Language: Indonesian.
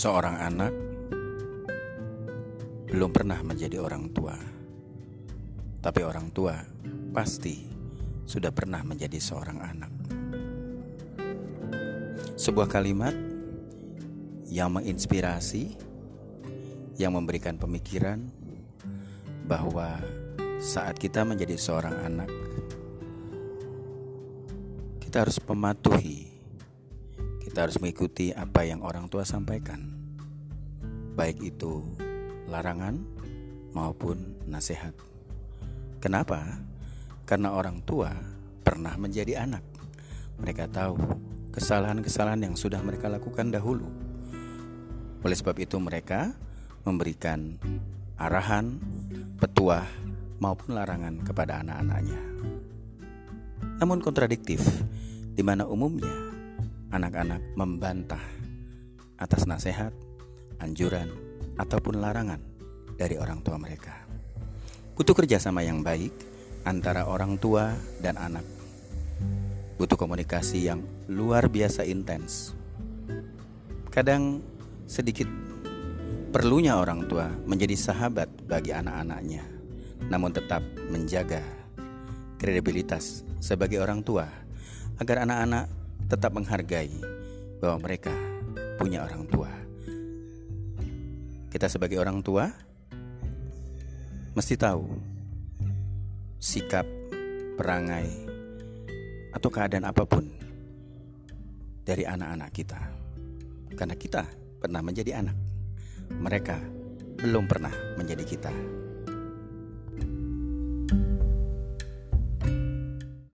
Seorang anak belum pernah menjadi orang tua, tapi orang tua pasti sudah pernah menjadi seorang anak. Sebuah kalimat yang menginspirasi, yang memberikan pemikiran bahwa saat kita menjadi seorang anak, kita harus mematuhi kita harus mengikuti apa yang orang tua sampaikan, baik itu larangan maupun nasihat. Kenapa? Karena orang tua pernah menjadi anak. Mereka tahu kesalahan-kesalahan yang sudah mereka lakukan dahulu. Oleh sebab itu, mereka memberikan arahan, petuah, maupun larangan kepada anak-anaknya. Namun kontradiktif, di mana umumnya anak-anak membantah atas nasihat, anjuran, ataupun larangan dari orang tua mereka. Butuh kerjasama yang baik antara orang tua dan anak. Butuh komunikasi yang luar biasa intens. Kadang sedikit perlunya orang tua menjadi sahabat bagi anak-anaknya, namun tetap menjaga kredibilitas sebagai orang tua agar anak-anak tetap menghargai bahwa mereka punya orang tua. Kita sebagai orang tua mesti tahu sikap, perangai, atau keadaan apa pun dari anak-anak kita. Karena kita pernah menjadi anak. Mereka belum pernah menjadi kita.